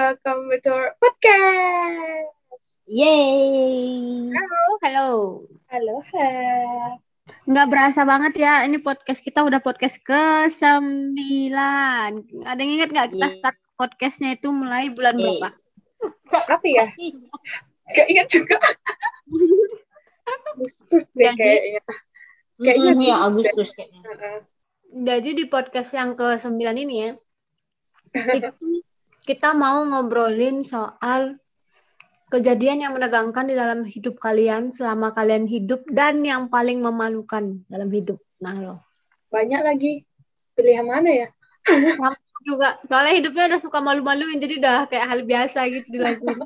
welcome to our podcast. Yeay. Halo, halo. Halo, halo. Nggak berasa banget ya, ini podcast kita udah podcast ke-9. Ada yang ingat nggak kita Yeay. start podcastnya itu mulai bulan Yeay. berapa? Apa ya? Gak ingat juga. Agustus deh Jadi- kayaknya. Kayaknya Mm, ya Agustus kayaknya. Heeh. Jadi di podcast yang ke-9 ini ya, itu kita mau ngobrolin soal kejadian yang menegangkan di dalam hidup kalian selama kalian hidup dan yang paling memalukan dalam hidup. Nah, lo Banyak lagi. Pilih yang mana ya? juga soalnya hidupnya udah suka malu-maluin jadi udah kayak hal biasa gitu dilakuin.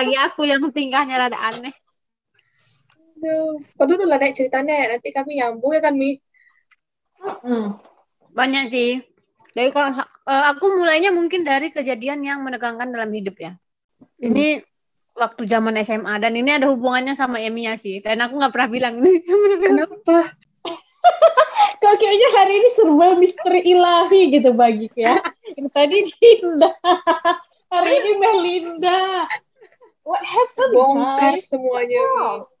Lagi aku yang tingkahnya rada aneh. Aduh. Kau dulu lah naik ceritanya. Nanti kami nyambung ya kan, Mi? Mm. Banyak sih. Dari kalau eh, aku mulainya mungkin dari kejadian yang menegangkan dalam hidup ya. Ini waktu zaman SMA dan ini ada hubungannya sama Emiya sih. Dan aku nggak pernah bilang ini sebenarnya. Kenapa? Kok kayaknya hari ini serba misteri ilahi gitu bagiku ya. Yang tadi Dinda. Hari ini Melinda. What happened, Bongkar guys? semuanya, Mi.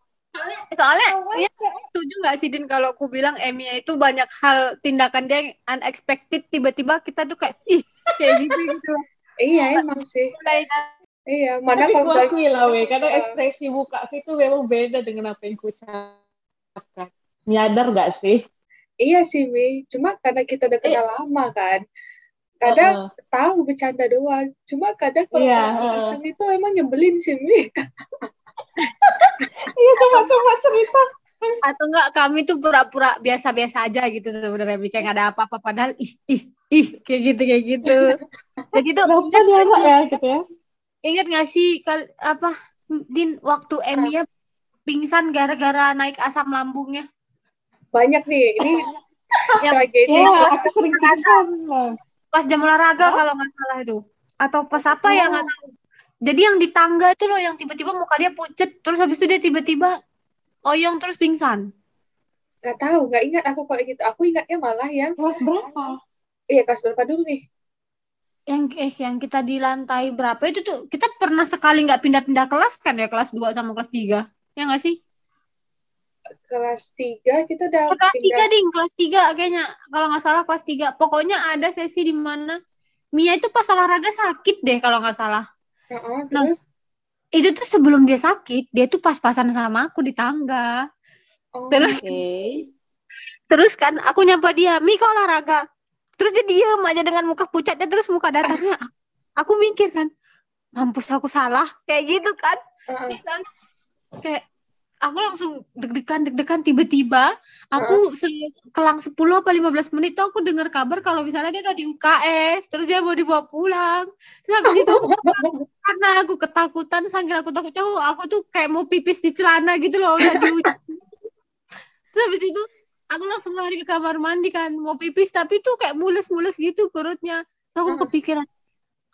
Soalnya Oh, ya, setuju nggak sih Din kalau aku bilang Emiya itu banyak hal tindakan dia yang unexpected tiba-tiba kita tuh kayak ih kayak gitu gitu. Iya, emang sih. Mulai Iya, mana Tapi kalau ku udah akui lah, we. Karena ekspresi muka aku itu memang beda dengan apa yang ku ucapkan. Nyadar gak sih? Iya sih, Mi. Cuma karena kita udah kenal lama kan. Kadang Heeh. tahu bercanda doang. Cuma kadang kalau orang heeh. alasan itu emang nyebelin sih, Mi. Iya, coba-coba cerita. atau enggak kami tuh pura-pura biasa-biasa aja gitu sebenarnya kayak nggak ada apa-apa padahal ih ih ih kayak gitu kayak gitu jadi tuh ingat sih, ya, gitu ya? ingat nggak sih kal apa din waktu Emia pingsan gara-gara naik asam lambungnya Banyak nih. Ini yang tragedi. Ya, pas pas jam olahraga kalau nggak salah itu atau pas apa ya nggak tahu jadi yang di tangga itu loh yang tiba-tiba muka dia pucet terus habis itu dia tiba-tiba oyong terus pingsan Gak tahu, gak ingat aku kalau gitu. Aku ingatnya malah yang, Kelas berapa? iya kelas berapa dulu nih? yang eh yang kita di lantai berapa itu tuh kita pernah sekali nggak pindah-pindah kelas kan ya kelas 2 sama kelas 3 ya nggak sih Kelas 3 kita udah kelas pindah. 3 ding kelas 3 kayaknya kalau nggak salah kelas 3 pokoknya ada sesi di mana Mia itu pas olahraga sakit deh kalau nggak salah Nah. terus, itu tuh sebelum dia sakit dia tuh pas-pasan sama aku di tangga oh, terus Oke. terus kan aku nyapa dia Mi kok olahraga terus dia diem aja dengan muka pucatnya terus muka datarnya aku mikir kan mampus aku salah kayak gitu kan heeh. kayak aku langsung deg-degan deg-degan tiba-tiba aku sekelang 10 apa 15 menit tuh aku dengar kabar kalau misalnya dia udah di UKS terus dia mau dibawa pulang. Terus habis itu aku karena aku ketakutan sambil aku takutnya aku, aku tuh kayak mau pipis di celana gitu loh udah di terus habis itu aku langsung lari ke kamar mandi kan mau pipis tapi tuh kayak mules-mules gitu perutnya. Terus aku Hmm. kepikiran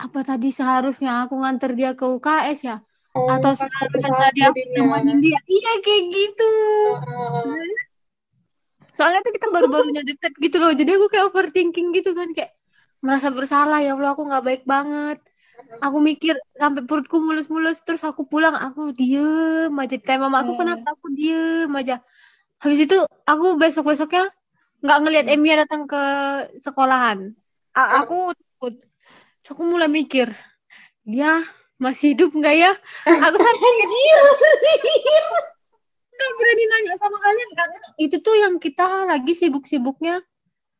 apa tadi seharusnya aku nganter dia ke UKS ya Oh, atau satu tadi aku temenin dia iya kayak gitu. Heeh. soalnya tuh kita baru-barunya deket gitu loh jadi aku kayak overthinking gitu kan kayak merasa bersalah ya Allah aku nggak baik banget. Aku mikir sampai perutku mulus-mulus terus aku pulang aku diem aja. Ditanya mama aku Hmm. kenapa aku diem aja? Habis itu aku besok-besoknya nggak ngelihat Hmm. Emia datang ke sekolahan. A- aku takut. Aku mulai mikir dia masih hidup nggak ya aku sampai nggak berani nanya sama kalian karena itu tuh yang kita lagi sibuk-sibuknya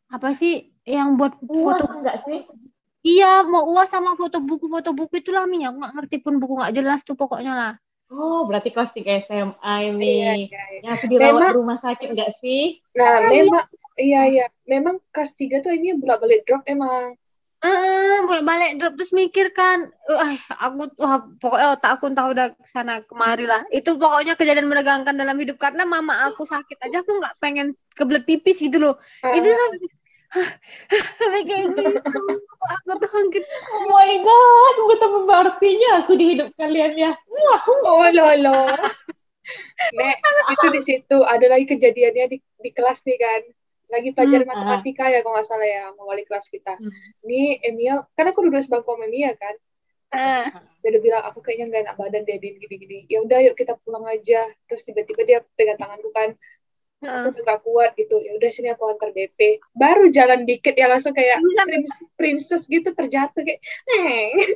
apa sih yang buat Puas foto enggak sih? iya mau uas sama foto buku foto buku itulah Mi aku nggak ngerti pun buku nggak jelas tuh pokoknya lah Oh, berarti kelas 3 SMA Iya, ini. iya, iya. Yang aku dirawat Memang- di rumah sakit enggak sih? Nah, memang, iya, iya. Memang kelas 3 tuh ini bolak-balik drop emang. Eh boleh balik drop terus mikir kan eh aku wah pokoknya otak aku entah udah sana kemari lah itu pokoknya kejadian menegangkan dalam hidup karena mama aku sakit aja aku nggak pengen kebelet pipis gitu loh itu Heeh. sampai sampai kayak gitu aku tuh hampir Oh my god, betapa berartinya aku di hidup kalian ya. Wah, Oh, lolo. Nek, itu di situ ada lagi kejadiannya di, di kelas nih kan. Lagi pelajaran Hmm, matematika ya kalau nggak salah ya, sama wali kelas kita. Hmm. Ini Emia, kan aku duduk sebangku sama Emia kan. Eh, dia udah bilang aku kayaknya nggak enak badan dia Din gini-gini. Ya udah yuk kita pulang aja. Terus tiba-tiba dia pegang tanganku kan. Aku gak kuat gitu. Ya udah sini aku antar BP baru jalan dikit ya langsung kayak Bisa, prince- princess gitu terjatuh kayak "Neng."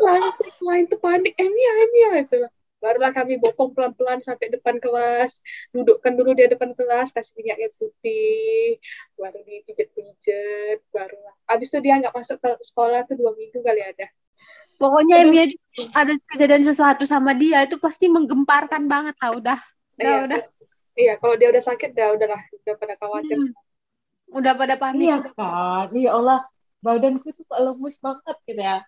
langsung main tuh panik Emia Emia itu barulah kami bopong pelan-pelan sampai depan kelas dudukkan dulu dia depan kelas kasih minyaknya putih baru dipijet-pijet barulah abis itu dia nggak masuk ke sekolah tuh dua minggu kali ada Pokoknya Emi aja ada kejadian sesuatu sama dia itu pasti menggemparkan banget lah udah. Udah, iya udah. iya kalau dia udah sakit dah udahlah udah pada khawatir Hmm. Udah pada panik. Iya kan, ya Allah, badanku tuh kok lemus banget gitu ya.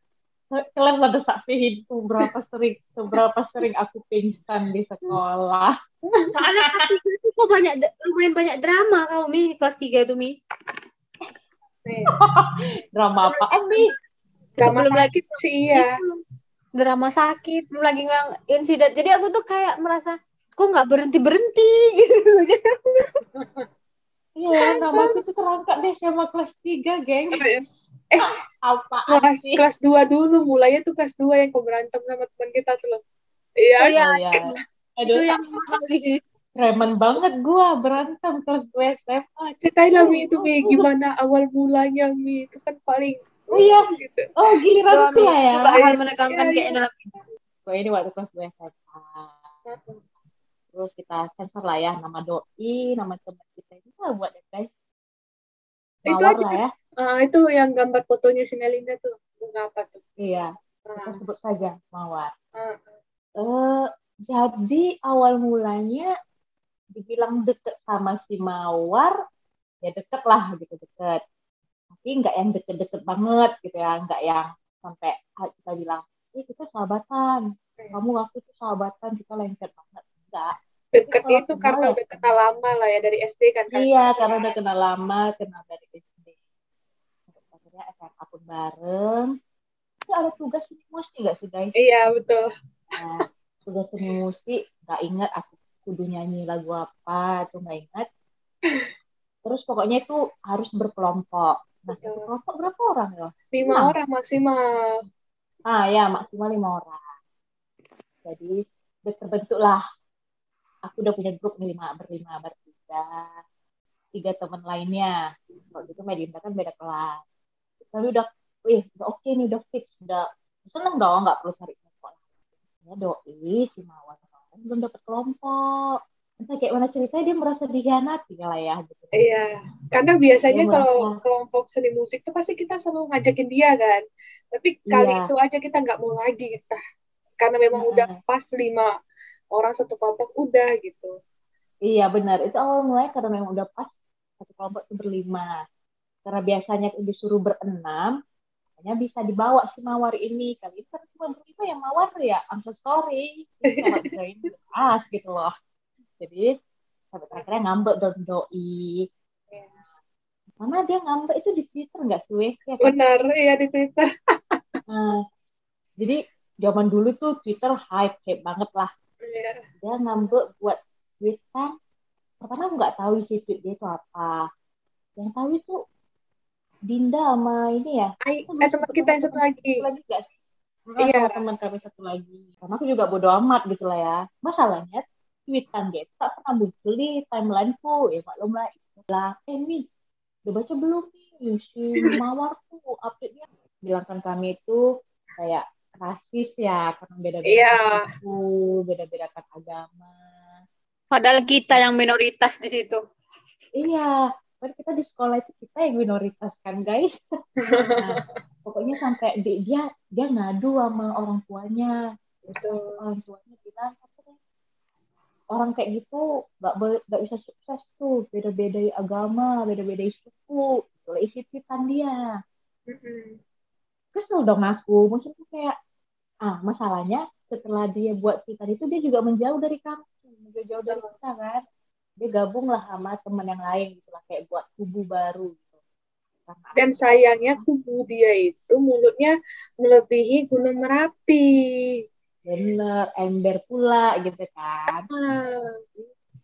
Kalian nggak ada saksiin tuh berapa sering, seberapa sering aku pingsan di sekolah. Soalnya kelas tiga itu kok banyak lumayan banyak drama kau Mi kelas 3 itu Mi. Drama apaan nih? drama Sebelum lagi sih iya itu, drama sakit, belum lagi ngang insiden. Jadi aku tuh kayak merasa kok nggak berhenti berhenti gitu. Iya, nama aku tuh terangkat deh sama kelas 3, geng. terus eh Apaan kelas sih? kelas 2 dulu mulainya tuh kelas 2 yang kau berantem sama teman kita tuh loh iya Oh iya, Oh, iya. itu Aduh, yang sini. preman banget gua berantem kelas 2 SMA. ceritain lah Mi itu Mi gimana awal mulanya Mi itu kan paling Oh iya, gitu oh giliranku lah ya. Juga hal menegangkan Iya, kayak iya. dalam Gue ini waktu kelas 2 SMA. Terus kita sensor lah ya nama doi, nama teman kita ini lah buat ya guys. Itu Mawar aja. lah ya. Ah, itu yang gambar fotonya si Melinda tuh bunga apa tuh Iya, kita Ah, sebut saja Mawar. ah, Eh, jadi awal mulanya dibilang deket sama si Mawar, ya deket lah gitu deket. Tapi nggak yang deket-deket banget gitu ya, nggak yang sampai kita bilang, eh kita sahabatan, kamu aku tuh sahabatan, kita lengket banget. Enggak. Kalau itu kenal karena udah kenal lama lah ya dari SD kan kan Iya, karena udah kenal lama, kenal dari SD. Akhirnya SMA pun bareng. Itu ada tugas seni musik nggak sih guys? iya betul Nah, tugas seni musik nggak ingat aku kudu nyanyi lagu apa itu nggak ingat. Terus pokoknya itu harus berkelompok. Nah, satu Betul. kelompok berapa orang ya? lima Enam. orang maksimal Ah ya maksimal lima orang. Jadi terbentuklah. Aku udah punya grup nih lima berlima bertiga, tiga teman lainnya. Kalau gitu Medinda kan beda kelas. Tapi udah, wih udah oke nih udah fix, udah seneng dong nggak perlu cari kelompok. Ya doi si Mawar belum dapet kelompok. Entah kayak mana ceritanya dia merasa dikhianati lah ya gitu. Iya, karena biasanya kalau merasa. kelompok seni musik tuh pasti kita selalu ngajakin dia kan. Tapi kali Iya. itu aja kita nggak mau lagi kita. Karena memang Heeh. udah pas lima orang satu kelompok udah gitu. Iya benar, itu awal mulanya karena memang udah pas satu kelompok itu berlima. Karena biasanya disuruh berenam, makanya bisa dibawa si mawar ini. Kali ini kan cuma berlima yang mawar ya, I'm so sorry. Join pas gitu loh. Jadi sampai terakhirnya ngambek dong doi. Iya. Mana dia ngambek itu di Twitter nggak sih? Ya, kan? Benar, iya di Twitter. Nah, jadi zaman dulu tuh Twitter hype, hype banget lah. Iya. dia ngambek buat tweetan pertama aku nggak tahu isi tweet dia itu apa. Yang tahu itu Dinda sama ini ya. Aku eh, teman kita yang satu lagi. satu lagi nggak sih? Iya. teman kami satu lagi. Karena aku juga bodo amat gitu lah ya. Masalahnya tweetan dia tak pernah muncul di timelineku. Ya maklum lah. Lah eh nih udah baca belum nih si Mawar tuh update-nya. Bilangkan kami itu kayak rasis ya karena beda-beda Iya. suku beda-bedakan agama Padahal kita yang minoritas di situ. Iya, kan kita di sekolah itu kita yang minoritas kan guys. Nah, pokoknya sampai di- dia dia ngadu sama orang tuanya. Betul. Orang tuanya bilang orang kayak gitu nggak boleh nggak bisa sukses tuh beda-beda agama, beda-beda suku. Itu isi dia. Mm-mm. Kesel dong aku, maksudnya kayak ah masalahnya setelah dia buat tweetan itu dia juga menjauh dari kampus, menjauh dari kita kan. Dia gabung lah sama teman yang lain gitu lah kayak buat kubu baru gitu. Karena Dan sayangnya kubu dia itu mulutnya melebihi Gunung Merapi. bener ember pula gitu kan Ah,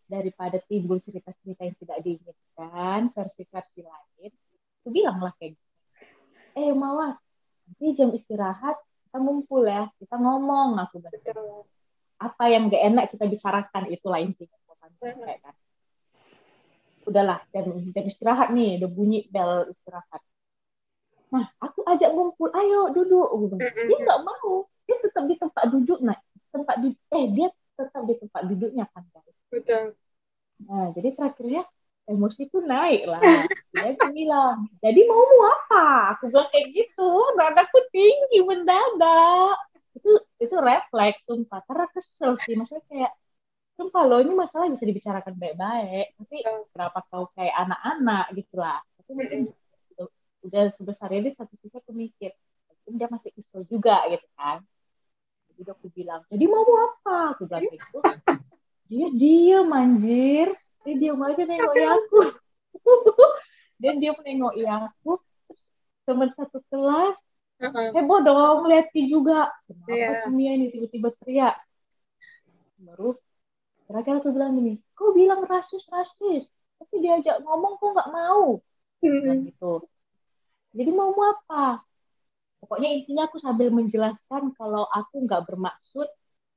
daripada timbul cerita-cerita yang tidak diinginkan versi-versi lain aku bilang lah kayak gitu eh mawar Ini jam istirahat, kita ngumpul ya, kita ngomong aku. Betul. Apa yang gak enak kita bicarakan itulah intinya. Kayak kan. Udahlah, jam, jam istirahat nih, udah bunyi bel istirahat. Nah, aku ajak ngumpul, ayo duduk. Dia nggak mau, dia tetap di tempat duduk, nah tempat di, eh dia tetap di tempat duduknya kan guys. Betul. Nah, jadi terakhirnya emosi itu naik lah. Dia tuh bilang, jadi maumu apa? Aku bilang kayak gitu, nadaku tinggi mendadak. Itu itu refleks, sumpah. Karena kesel sih, maksudnya kayak, sumpah loh, ini masalah bisa dibicarakan baik-baik. Tapi kenapa kau kayak anak-anak gitu lah. Tapi mungkin udah- udah sebesar ini satu sisi aku mikir, mungkin dia masih kesel juga gitu kan. Jadi aku bilang, jadi maumu apa? Aku bilang gitu. Dia diem anjir. Dia diem aja nengokin aku. Dan dia menengoki aku. Terus teman satu kelas Heeh. heboh dong liatin juga. Kenapa Iya. Sumia ini tiba-tiba teriak? Baru terakhir aku bilang gini, kau bilang rasis-rasis. Tapi diajak ngomong kok nggak mau. Mm-mm. gitu. Jadi mau mau apa? Pokoknya intinya aku sambil menjelaskan kalau aku nggak bermaksud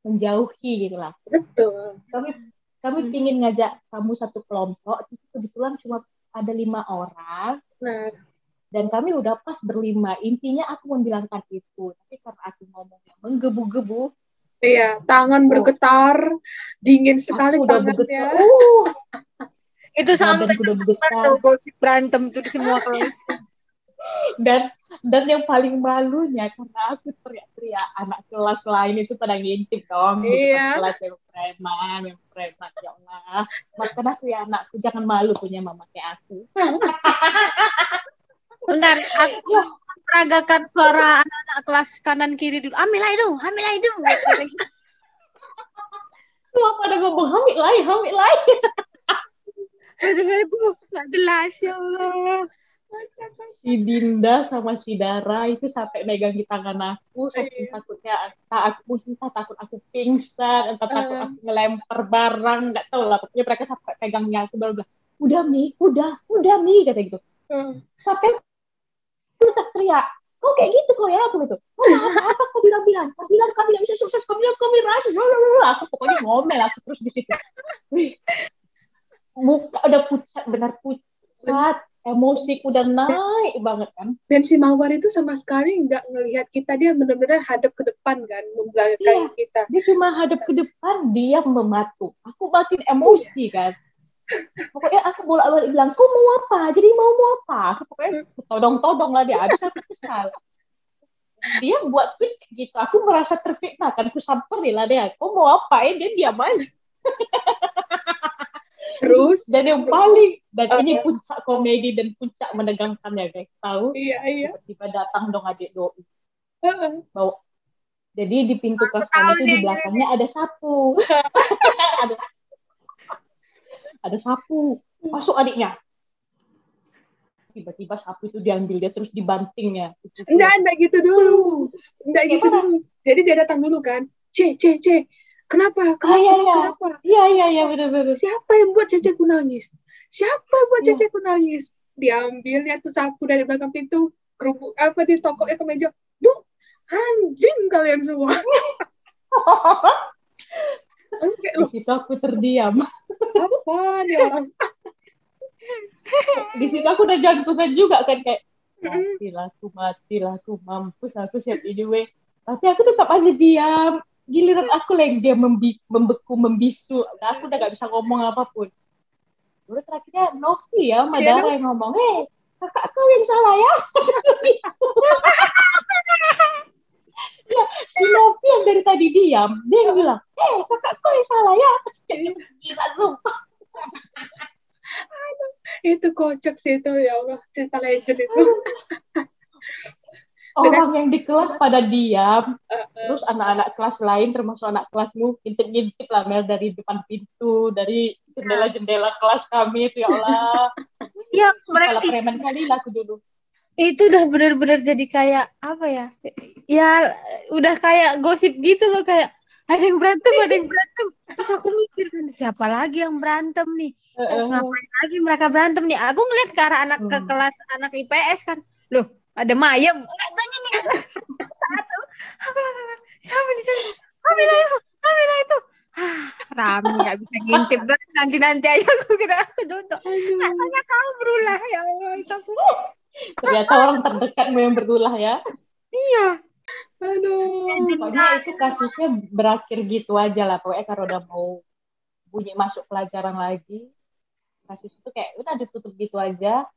menjauhi gitu lah. Betul. kami kami Hmm. ingin ngajak kamu satu kelompok tapi kebetulan cuma ada lima orang Nah, dan kami udah pas berlima intinya aku membilangkan itu tapi karena aku ngomongnya menggebu-gebu iya, tangan Oh. bergetar, dingin sekali aku udah tangannya. bergetar uh, Itu sampai udah tuh gosip berantem tuh di semua kelas. dan dan yang paling malunya karena aku teriak-teriak anak kelas lain itu pada ngintip dong Iya. kelas yang preman yang preman ya Allah makan aku ya anakku jangan malu punya mama kayak aku Bentar, aku peragakan suara anak-anak kelas kanan kiri dulu. Ambil aja dong, ambil aja dong. Tuh pada ngomong hamil lain hamil lain Aduh, aduh, nggak jelas ya Allah. Si Dinda sama si Dara itu sampai megang di tangan aku. Saking Iya. takutnya entah aku entah takut aku pingsan entah takut Ah. aku ngelempar barang nggak tahu lah. Pokoknya mereka sampai pegangnya aku baru bilang udah mi udah udah mi kata gitu. Hmm. sampai aku tak teriak kok kayak gitu kok ya? Aku gitu oh apa apa kau bilang bilang kau bilang kami nggak bisa sukses kau bilang kami rasis aku pokoknya ngomel aku terus di situ. Wih, muka udah pucat benar pucat emosiku udah naik banget kan? Dan si Mawar itu sama sekali nggak ngelihat kita, dia benar-benar hadap ke depan kan, membelakangi Iya. kita. dia cuma hadap ke depan dia mematu aku makin emosi kan? Pokoknya aku bolak-balik bilang kau mau apa? Jadi mau mau apa? Aku pokoknya todong-todong lah dia. Habis aku kesal dia buat tweet gitu. Aku merasa terfitnah kan? Aku samperin lah dia. Kau mau apa? Eh dia diam aja Terus, dan yang paling dan Uh-uh. ini puncak komedi dan puncak menegangkannya guys tahu iya iya. tiba-tiba datang dong adik doi Heeh. bawa jadi di pintu kelas kami itu di belakangnya ada sapu ada ada sapu masuk adiknya tiba-tiba sapu itu diambil dia terus dibantingnya Enggak, enggak gitu dulu. Enggak gitu dulu. Jadi dia datang dulu kan. C, C, C. Kenapa? Kenapa? iya, iya. Kenapa? iya iya iya benar-benar Siapa yang buat ceceku nangis? Siapa yang buat Iya. ceceku nangis? Diambilnya tuh sapu dari belakang pintu, kerupuk apa di tokoknya ke meja. Duh, anjing kalian semua. Terus kayak, di situ aku terdiam apa nih orang? di situ aku udah jantungan juga kan kayak matilah aku matilah aku mampus aku siap ini weh tapi aku tetap aja diam giliran aku lah yang dia membi- membeku membisu. Aku udah gak bisa ngomong apa pun. Lalu terakhirnya Novi ya sama Iya, yang ngomong eh kakak kau yang salah ya. Ya si Novi yang dari tadi diam. Dia yang bilang eh kakak kau yang salah ya. Gila lu Itu kocak sih itu, ya Allah. Cerita legend itu. orang yang di kelas pada diam Uh-uh. terus anak-anak kelas lain termasuk anak kelasmu ngintip-ngintip lah Mel dari depan pintu dari jendela-jendela kelas kami itu ya Allah Ya, kalau mereka preman kali lah aku dulu itu udah benar-benar jadi kayak apa ya? Ya udah kayak gosip gitu loh kayak ada yang berantem, ada yang berantem. Terus aku mikir kan siapa lagi yang berantem nih? Heeh. Ngapain lagi mereka berantem nih? Aku ngeliat ke arah anak ke Hmm. kelas anak IPS kan. Loh, ada mayem katanya nih satu siapa di sana Amila itu Amila itu. Ah rame nggak bisa ngintip. Nanti nanti aja aku kira aku duduk. Katanya kamu berulah ya Allah itu aku. Ternyata orang terdekatmu yang berulah ya. iya. Aduh. Pokoknya itu kasusnya berakhir gitu aja lah. Pokoknya kalau udah mau bunyi masuk pelajaran lagi, kasus itu kayak udah ditutup gitu aja.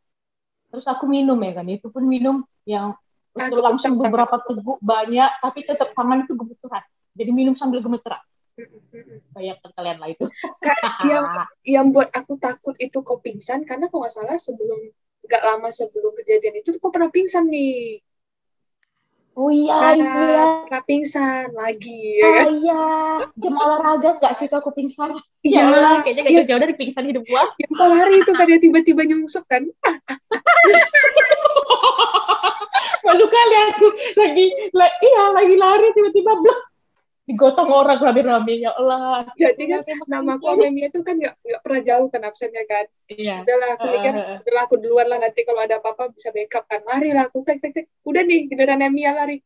Terus aku minum ya kan. Itu pun minum yang itu langsung beberapa teguk banyak, tapi tetap tangan itu gemeteran. Jadi minum sambil gemeteran. Bayangkan kalian lah itu. Yang yang buat aku takut itu kau pingsan karena kalau nggak salah sebelum nggak lama sebelum kejadian itu kau pernah pingsan nih. Oh iya, Pernah, iya. pingsan lagi ya kan? Oh iya. Jam olahraga nggak sih aku pingsan? Iya, Ya Allah, kayaknya iya. gak jauh dari pingsan hidup gua. yang lari itu kan dia tiba-tiba nyungsep kan? Malu kali aku lagi, la- iya lagi lari tiba-tiba blok digotong orang rame-rame ya Allah. Jadi kan nama Mia itu kan nggak nggak pernah jauh kan absennya kan. Iya. Udahlah aku mikir, Heeh. udahlah aku duluan lah nanti kalau ada apa-apa bisa backup kan. Lari lah aku tek tek tek. Udah nih giliran Mia lari.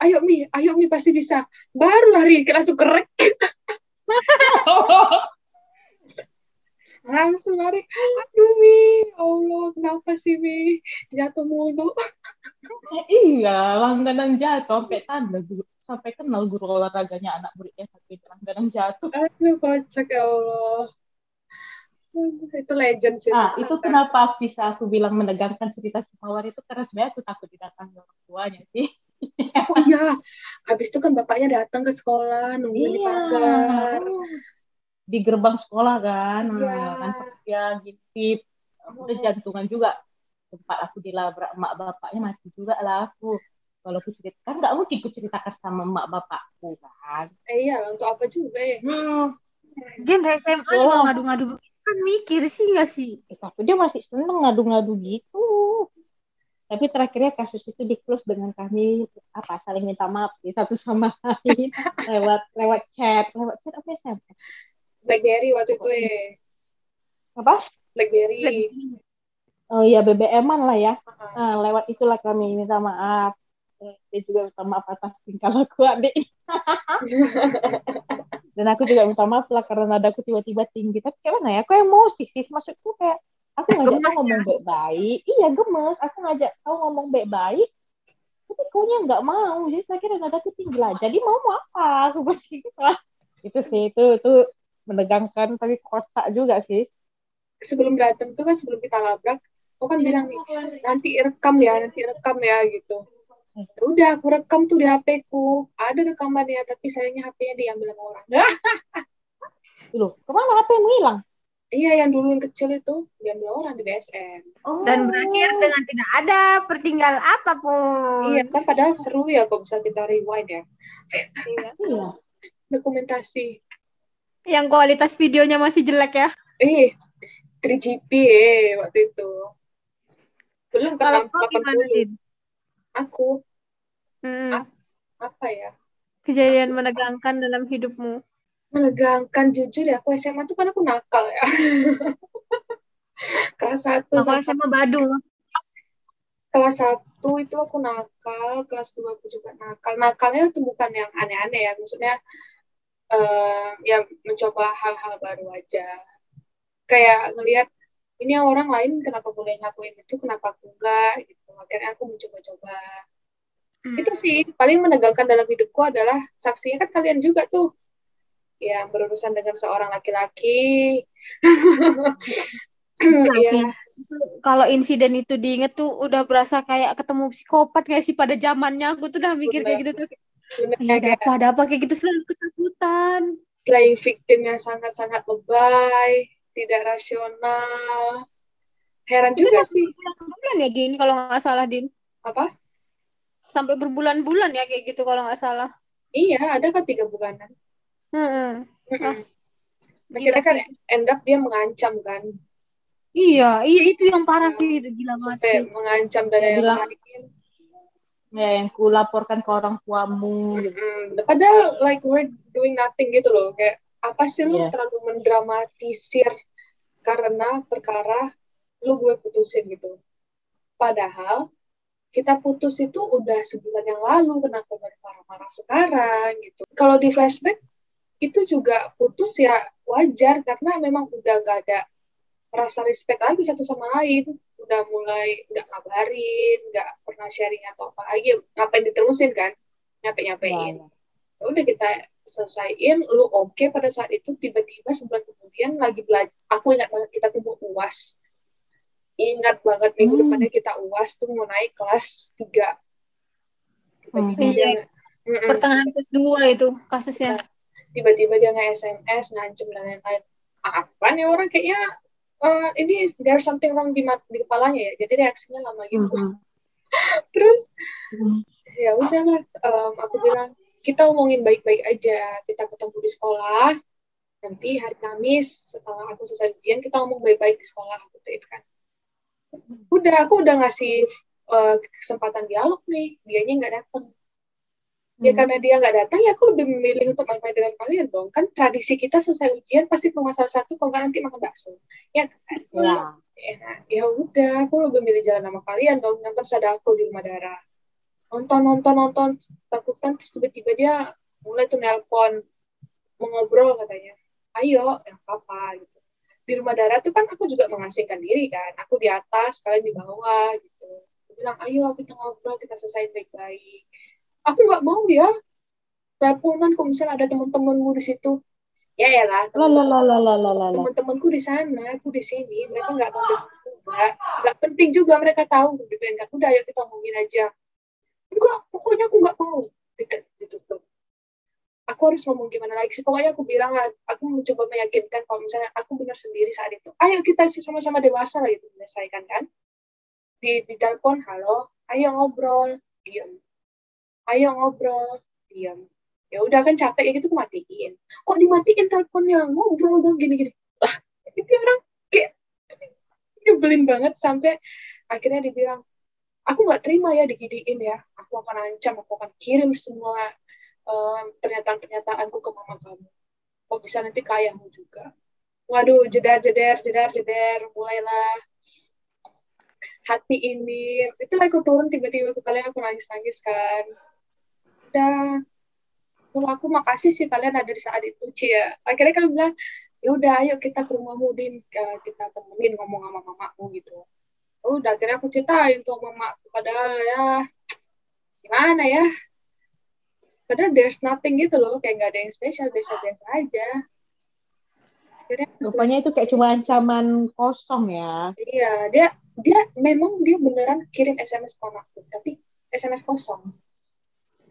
Ayo Mi, ayo Mi pasti bisa. Baru lari langsung kerek. langsung lari aduh mi Allah kenapa sih mi jatuh mulu iya, langganan jatuh sampai tanda guru, sampai kenal guru olahraganya anak muridnya itu langganan jatuh. aduh kocak ya Allah itu legend sih Ah, itu Masa. kenapa bisa aku bilang menegangkan cerita si Mawar itu karena sebenarnya aku takut didatangi orang tuanya sih. oh iya habis itu kan bapaknya datang ke sekolah nungguin di Iya. pagar Di gerbang sekolah kan, Iya. nah, kan dia gintip, udah jantungan juga. Tempat aku dilabrak emak bapaknya mati juga lah aku. Kalau aku cerita, kan nggak mungkin aku ceritakan sama emak bapakku kan. eh iya untuk apa juga ya Hmm, Gen dari SMA Oh. juga ngadu-ngadu kan mikir sih nggak sih eh, tapi dia masih seneng ngadu-ngadu gitu. Tapi terakhirnya kasus itu di close dengan kami apa saling minta maaf sih satu sama lain lewat lewat chat, lewat chat apa SMS? Blackberry waktu itu ya Apa? Blackberry Oh iya BBM-an lah ya. Ah, Nah, lewat itulah kami minta maaf. Dia juga minta maaf atas tingkah laku adik. Dan aku juga minta maaf lah karena nadaku tiba-tiba tinggi. Tapi kayak mana ya? Aku emosi sih. Maksudku kayak aku ngajak Gemes kau ngomong baik-baik. Iya gemes. Aku ngajak kau ngomong baik-baik. Tapi kau nya nggak mau. Jadi saya kira nadaku tinggi lah. Jadi mau mau apa? Aku pasti gitu lah. Itu sih itu itu menegangkan tapi kocak juga sih. sebelum berantem tuh kan sebelum kita labrak aku kan bilang nih nanti rekam ya nanti rekam ya gitu Ya udah aku rekam tuh di HP ku ada rekamannya tapi sayangnya HP-nya diambil sama orang Loh, ke mana HP-mu hilang? iya yang dulu yang kecil itu diambil orang di BSM Oh. dan berakhir dengan tidak ada pertinggal apa pun iya kan padahal seru ya kok bisa kita rewind ya Iya. Iya. dokumentasi yang kualitas videonya masih jelek ya eh 3GP eh waktu itu belum kalau kan kau gimana 80 Din? aku Hmm, apa ya kejadian menegangkan dalam hidupmu menegangkan jujur ya aku SMA tuh kan aku nakal ya kelas satu aku SMA Badung kelas satu itu aku nakal, kelas dua aku juga nakal. Nakalnya itu bukan yang aneh-aneh ya, maksudnya eh ya mencoba hal-hal baru aja. Kayak ngelihat ini orang lain kenapa boleh ngakuin itu, kenapa aku enggak gitu. Akhirnya aku mencoba-coba. Hmm. Itu sih paling menegangkan dalam hidupku adalah saksinya kan kalian juga tuh yang berurusan dengan seorang laki-laki. Iya Iya. sih. Itu kalau insiden itu diinget tuh udah berasa kayak ketemu psikopat kayak sih pada zamannya aku tuh udah mikir kayak gitu tuh. Bener, Ya ada apa ada apa kayak gitu selalu ketakutan. playing victim yang sangat-sangat lebay, tidak rasional. Heran Itu juga sih. berbulan ya gini kalau nggak salah Din. Apa? Sampai berbulan-bulan ya kayak gitu kalau nggak salah. Iya, ada kan tiga bulanan. Hmm. Mm-mm. Ah, Akhirnya kan sih. end up dia mengancam kan. Iya, iya itu yang parah sih, gila banget sih. mengancam dan yang lain. Ya, yang ku laporkan ke orang tuamu. gitu. Mm, padahal like we're doing nothing gitu loh. Kayak apa sih lu Iya. terlalu mendramatisir karena perkara lu gue putusin gitu. Padahal kita putus itu udah sebulan yang lalu kenapa baru marah-marah sekarang gitu. Kalau di flashback itu juga putus ya wajar karena memang udah gak ada rasa respect lagi satu sama lain. Udah mulai nggak kabarin nggak pernah sharing atau apa lagi ngapain diterusin kan nyampe nyampein Ya, Ya udah kita selesaiin lu oke pada saat itu tiba-tiba sebulan kemudian lagi belajar aku ingat banget kita tuh mau uas ingat banget minggu Hmm. depannya kita uas tuh mau naik kelas 3 tiba-tiba Hmm. dia Iya. Mm-mm. Pertengahan kelas 2 itu kasusnya. tiba-tiba dia nge SMS ngancem dan lain-lain apa nih orang kayaknya eh, ini there's something wrong di, mat- di kepalanya ya jadi reaksinya lama gitu Mhm. terus Mhm. ya udahlah em, aku bilang kita omongin baik-baik aja kita ketemu di sekolah nanti hari Kamis setelah aku selesai ujian kita ngomong baik-baik di sekolah aku tuh kan udah aku udah ngasih eh, kesempatan dialog nih dianya nggak datang ya Hmm. karena dia nggak datang ya aku lebih memilih untuk main-main dengan kalian dong. Kan tradisi kita selesai ujian pasti ke rumah salah satu kalau nggak nanti makan bakso. Ya kan? Ya. enak ya udah aku lebih milih jalan sama kalian dong nonton sadako di rumah darah nonton nonton nonton takutan terus tiba-tiba dia mulai tuh nelpon mau ngobrol katanya. Ayo ya apa gitu di rumah darah tuh kan aku juga mengasingkan diri kan aku di atas kalian di bawah gitu Aku bilang ayo kita ngobrol kita selesai baik-baik aku nggak mau ya teleponan kok misalnya ada teman-temanmu di situ ya ya lah La la la la la la la la. teman-temanku di sana, aku di sini, mereka nggak tahu juga, nggak penting juga mereka tahu gitu kan. Udah ayo kita ngomongin aja. Enggak, pokoknya aku nggak mau ditutup. Aku harus ngomong gimana lagi sih? Pokoknya aku bilang aku mencoba meyakinkan kalau misalnya aku benar sendiri saat itu. Ayo kita sih sama-sama dewasa lah itu menyelesaikan kan. Di, di telepon, halo, ayo ngobrol, diam. Ayo ngobrol, diam. Ya udah kan capek ya gitu aku kok dimatiin teleponnya ngobrol dong gini-gini lah itu orang kayak nyebelin banget sampai akhirnya dibilang aku nggak terima ya diginiin ya aku akan ancam aku akan kirim semua em, pernyataan-pernyataanku ke mama kamu. Kok bisa nanti ke ayahmu juga? Waduh jedar jedar jedar jedar mulailah. Hati ini. Itu aku turun tiba-tiba ke kalian aku nangis nangis kan. Udah. Kalau aku makasih sih kalian ada di saat itu Cia akhirnya kalian bilang ya udah ayo kita ke rumahmu din kita temenin ngomong sama mamaku gitu. Udah akhirnya aku ceritain tuh mamaku. Padahal ya gimana ya padahal there's nothing gitu loh kayak nggak ada yang spesial biasa-biasa aja akhirnya Rupanya itu kayak cuma ancaman kosong ya. Iya, dia dia memang dia beneran kirim SMS ke mamaku, tapi SMS kosong.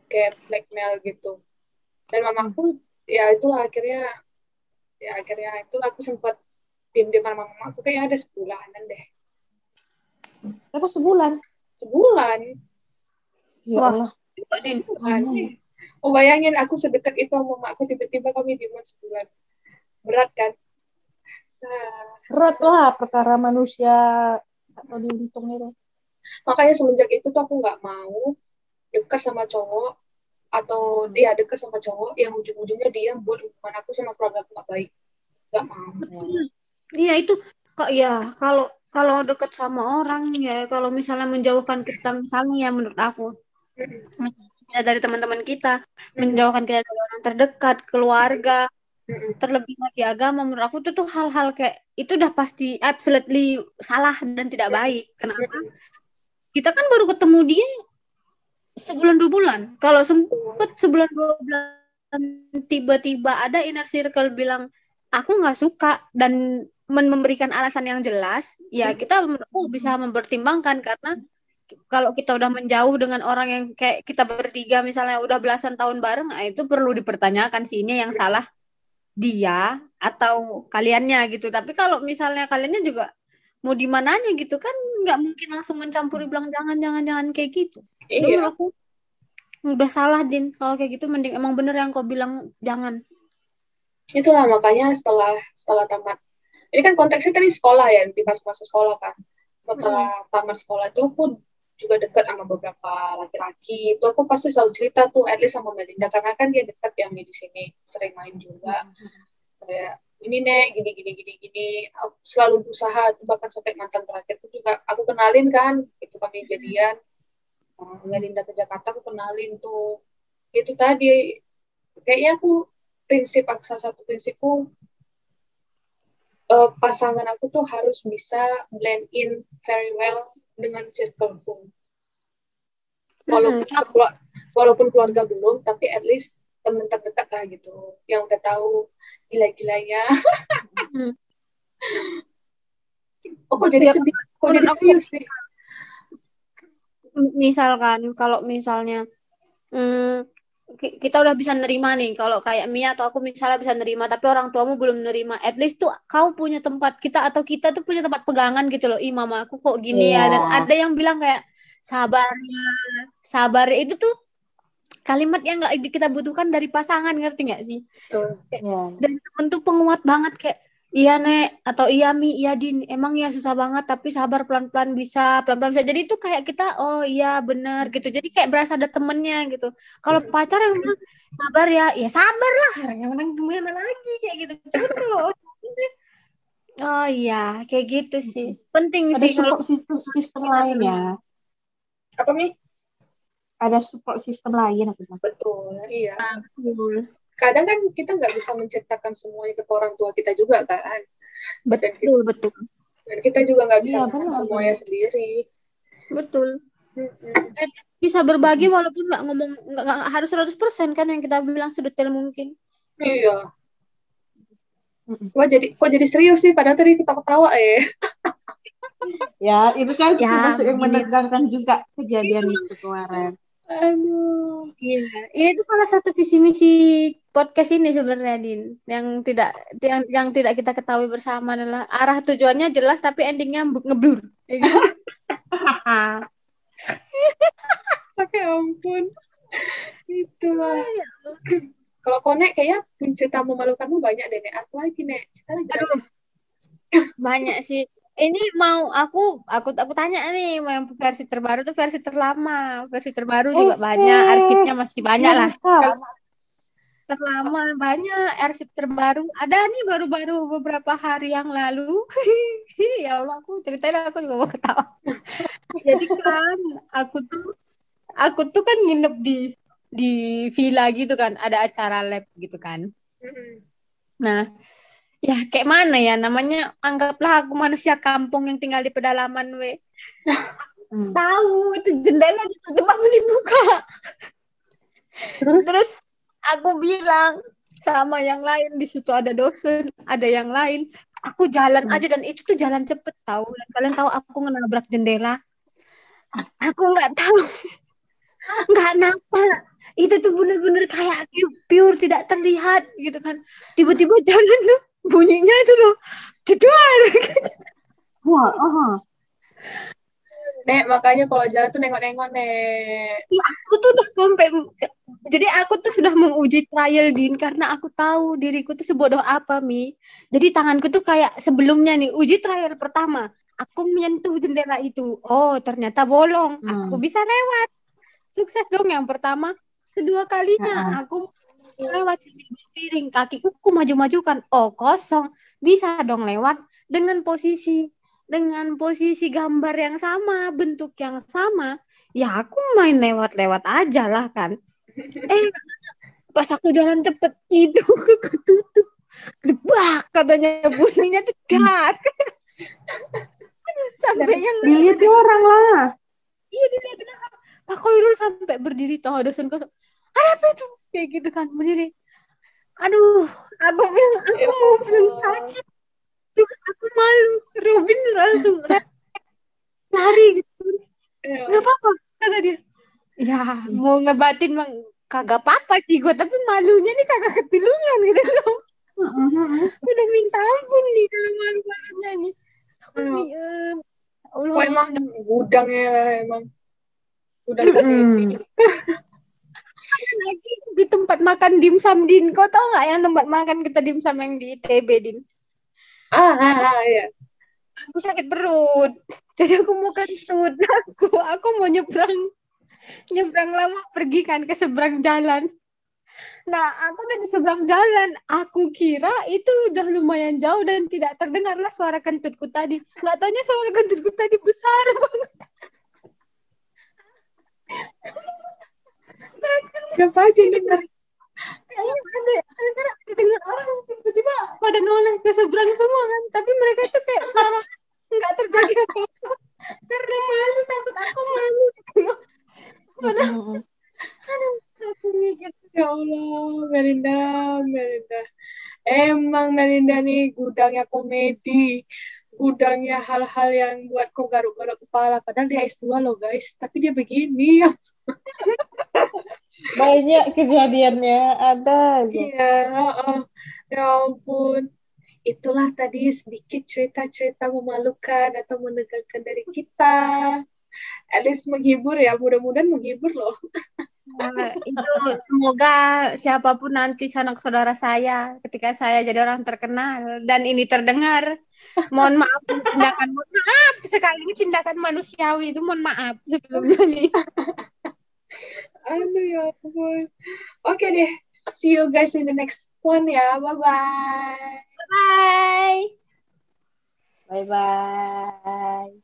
Kayak blackmail gitu. Dan mamaku ya itulah akhirnya ya akhirnya itulah aku sempat diem-diem sama mamaku kayaknya ada sebulanan deh. Apa sebulan? Sebulan. Ya Wah. Allah. Sebulan. Oh bayangin aku sedekat itu sama mamaku tiba-tiba kami dieman sebulan. Berat kan? Nah, Berat lah perkara manusia atau diuntung itu. makanya semenjak itu tuh aku nggak mau dekat sama cowok atau ya dekat sama cowok yang ujung-ujungnya dia buat hubungan aku sama keluarga aku nggak baik nggak mau Iya itu kok ya kalau kalau deket sama orang ya kalau misalnya menjauhkan kita misalnya ya menurut aku Mm-mm. Ya dari teman-teman kita. Menjauhkan kita dari orang terdekat keluarga. Terlebih lagi agama menurut aku itu tuh hal-hal kayak itu udah pasti absolutely salah dan tidak baik. Kenapa? Kita kan baru ketemu dia sebulan dua bulan. Kalau sempet sebulan dua bulan tiba-tiba ada inner circle bilang aku nggak suka dan memberikan alasan yang jelas ya kita menurutku bisa mempertimbangkan karena kalau kita udah menjauh dengan orang yang kayak kita bertiga misalnya udah belasan tahun bareng nah itu perlu dipertanyakan sih ini yang salah dia atau kaliannya gitu. Tapi kalau misalnya kaliannya juga mau di mananya gitu kan nggak mungkin langsung mencampuri bilang jangan jangan jangan kayak gitu. Itu iya. menurut aku udah salah din kalau kayak gitu mending emang bener yang kau bilang jangan. Itulah makanya setelah setelah tamat. Ini kan konteksnya tadi sekolah ya di masa-masa sekolah kan. Setelah tamat sekolah itu aku juga dekat sama beberapa laki-laki. Itu aku pasti selalu cerita tuh at least sama Melinda karena kan dia dekat ya di sini sering main juga. Kayak ini nek gini gini gini gini. Aku selalu berusaha bahkan sampai mantan terakhir itu juga aku kenalin kan itu kami jadian. Nah, Melinda ke Jakarta aku kenalin tuh. Itu tadi kayaknya aku prinsip salah satu prinsipku eh, pasangan aku tuh harus bisa blend in very well dengan circleku walaupun Hmm, walaupun keluarga belum tapi at least teman terdekat lah gitu yang udah tahu gila-gilanya. Hmm. oh kok jadi sedih kok jadi serius nih misalkan kalau misalnya hmm, kita udah bisa nerima nih kalau kayak Mia atau aku misalnya bisa nerima tapi orang tuamu belum nerima at least tuh kau punya tempat kita atau kita tuh punya tempat pegangan gitu loh ih mama aku kok gini ya dan Iya. ada yang bilang kayak sabarnya sabar itu tuh kalimat yang nggak kita butuhkan dari pasangan ngerti nggak sih Tuh. Ya. dan temen tuh penguat banget kayak iya nek. Atau iya mi. Iya din. Emang ya susah banget tapi sabar pelan-pelan bisa pelan-pelan bisa. Jadi itu kayak kita oh iya bener gitu. Jadi kayak berasa ada temennya gitu. Kalau pacar yang bilang sabar ya ya sabar lah. Yang menang gimana lagi kayak gitu. Cuman kalau oh iya. Kayak gitu sih. Penting Ada sih kalau support system, system lain ya. apa nih Ada support system lain aku bilang. betul iya. Betul kadang kan kita nggak bisa menceritakan semuanya ke orang tua kita juga kan. Dan, kita, betul. betul dan kita juga nggak bisa benar. semuanya sendiri. Betul. Mm-mm. bisa berbagi walaupun nggak ngomong nggak harus 100% kan yang kita bilang sedetail mungkin. Iya. Wah jadi kok jadi serius nih? Padahal tadi kita ketawa eh. Ya, itu kan Ya, termasuk yang menegangkan juga kejadian itu kemarin. Aduh. Iya, ini tuh salah satu visi misi podcast ini sebenarnya Din, yang tidak yang yang tidak kita ketahui bersama adalah arah tujuannya jelas tapi endingnya ngeblur. Ya gitu. Oke ampun. Itulah kalau konek kayaknya pun cerita memalukanmu banyak deh nek. Aku lagi nek. Cerita lagi Aduh, banyak sih. Ini mau aku aku aku tanya nih, mau yang versi terbaru tuh versi terlama, versi terbaru juga banyak, arsipnya masih banyak lah. Tahu. Terlama banyak, arsip terbaru. Ada nih baru-baru beberapa hari yang lalu. Ya Allah, aku ceritain aku juga mau ketawa. Jadi kan aku tuh aku tuh kan nginep di di villa gitu kan, ada acara lab gitu kan. Mm-mm. Nah, ya kayak mana ya namanya? Anggaplah aku manusia kampung yang tinggal di pedalaman, we. Hmm. Tahu itu jendela ditutup apa dibuka. terus Terus aku bilang sama yang lain di situ ada dosen, ada yang lain. Aku jalan Hmm. aja dan itu tuh jalan cepet tahu. Dan kalian tahu aku ngenabrak jendela. Aku nggak tahu, nggak napa. Itu tuh bener-bener kayak pure tidak terlihat gitu kan. Tiba-tiba jalan tuh bunyinya itu loh, jedar. Wah, oh. nek makanya kalau jalan tuh nengok-nengok nek Ya, aku tuh udah sampai jadi aku tuh sudah menguji trial din karena aku tahu diriku tuh sebodoh apa mi jadi tanganku tuh kayak sebelumnya nih uji trial pertama aku menyentuh jendela itu oh ternyata bolong aku Hmm. bisa lewat sukses dong yang pertama kedua kalinya Ha-ha. aku lewat sini piring kakiku aku maju-majukan. Oh kosong. Bisa dong lewat dengan posisi dengan posisi gambar yang sama bentuk yang sama. Ya aku main lewat-lewat aja lah kan. Eh pas aku jalan cepet itu ketutup. Debak katanya. Bunyinya tuh sampai yang Dilihat orang lah. iya dilihat orang Pak Koirul sampai berdiri tahu dosen kos ada apa itu kayak gitu kan. Berdiri aduh aku bilang aku mau bilang sakit. Duh, aku malu. Robin langsung lari gitu. Eh, nggak apa-apa kata dia. Ya mau ngebatin bang kagak apa-apa sih gue tapi malunya nih kagak ketulungan gitu loh. Udah minta ampun nih kalau malu-malunya nih. Allah. Kok emang gudangnya emang. Gudang Hmm. lagi di tempat makan dimsum din. Kau tau nggak yang tempat makan kita dimsum yang di ITB din? Ah, ah, ah ya. Aku sakit perut. Jadi aku mau kentut. Aku aku mau nyebrang. Nyebrang lama pergi kan ke seberang jalan. Nah aku udah di seberang jalan. Aku kira itu udah lumayan jauh dan tidak terdengarlah suara kentutku tadi. Nggak taunya suara kentutku tadi besar banget siapa aja yang dengar kayaknya ada ada dengar orang tiba-tiba pada noleh ke seberang semua kan. Tapi mereka itu kayak kalau nggak terjadi apa-apa karena malu takut aku malu. Gitu padahal aduh aku mikir ya Allah Melinda Melinda. Emang Melinda nih gudangnya komedi gudangnya hal-hal yang buat kau garuk-garuk kepala. Padahal dia S2 loh guys. Tapi dia begini Banyak kejadiannya ada aja. Iya, heeh. ya ampun. Itulah tadi sedikit cerita-cerita memalukan atau menegangkan dari kita. At least menghibur ya, mudah-mudahan menghibur loh. Nah, itu semoga siapa pun nanti sanak saudara saya ketika saya jadi orang terkenal dan ini terdengar mohon maaf tindakan mohon maaf sekali ini tindakan manusiawi itu mohon maaf sebelumnya nih Aduh ya ampun. Oke deh, see you guys in the next one ya. Bye-bye. bye Bye bye.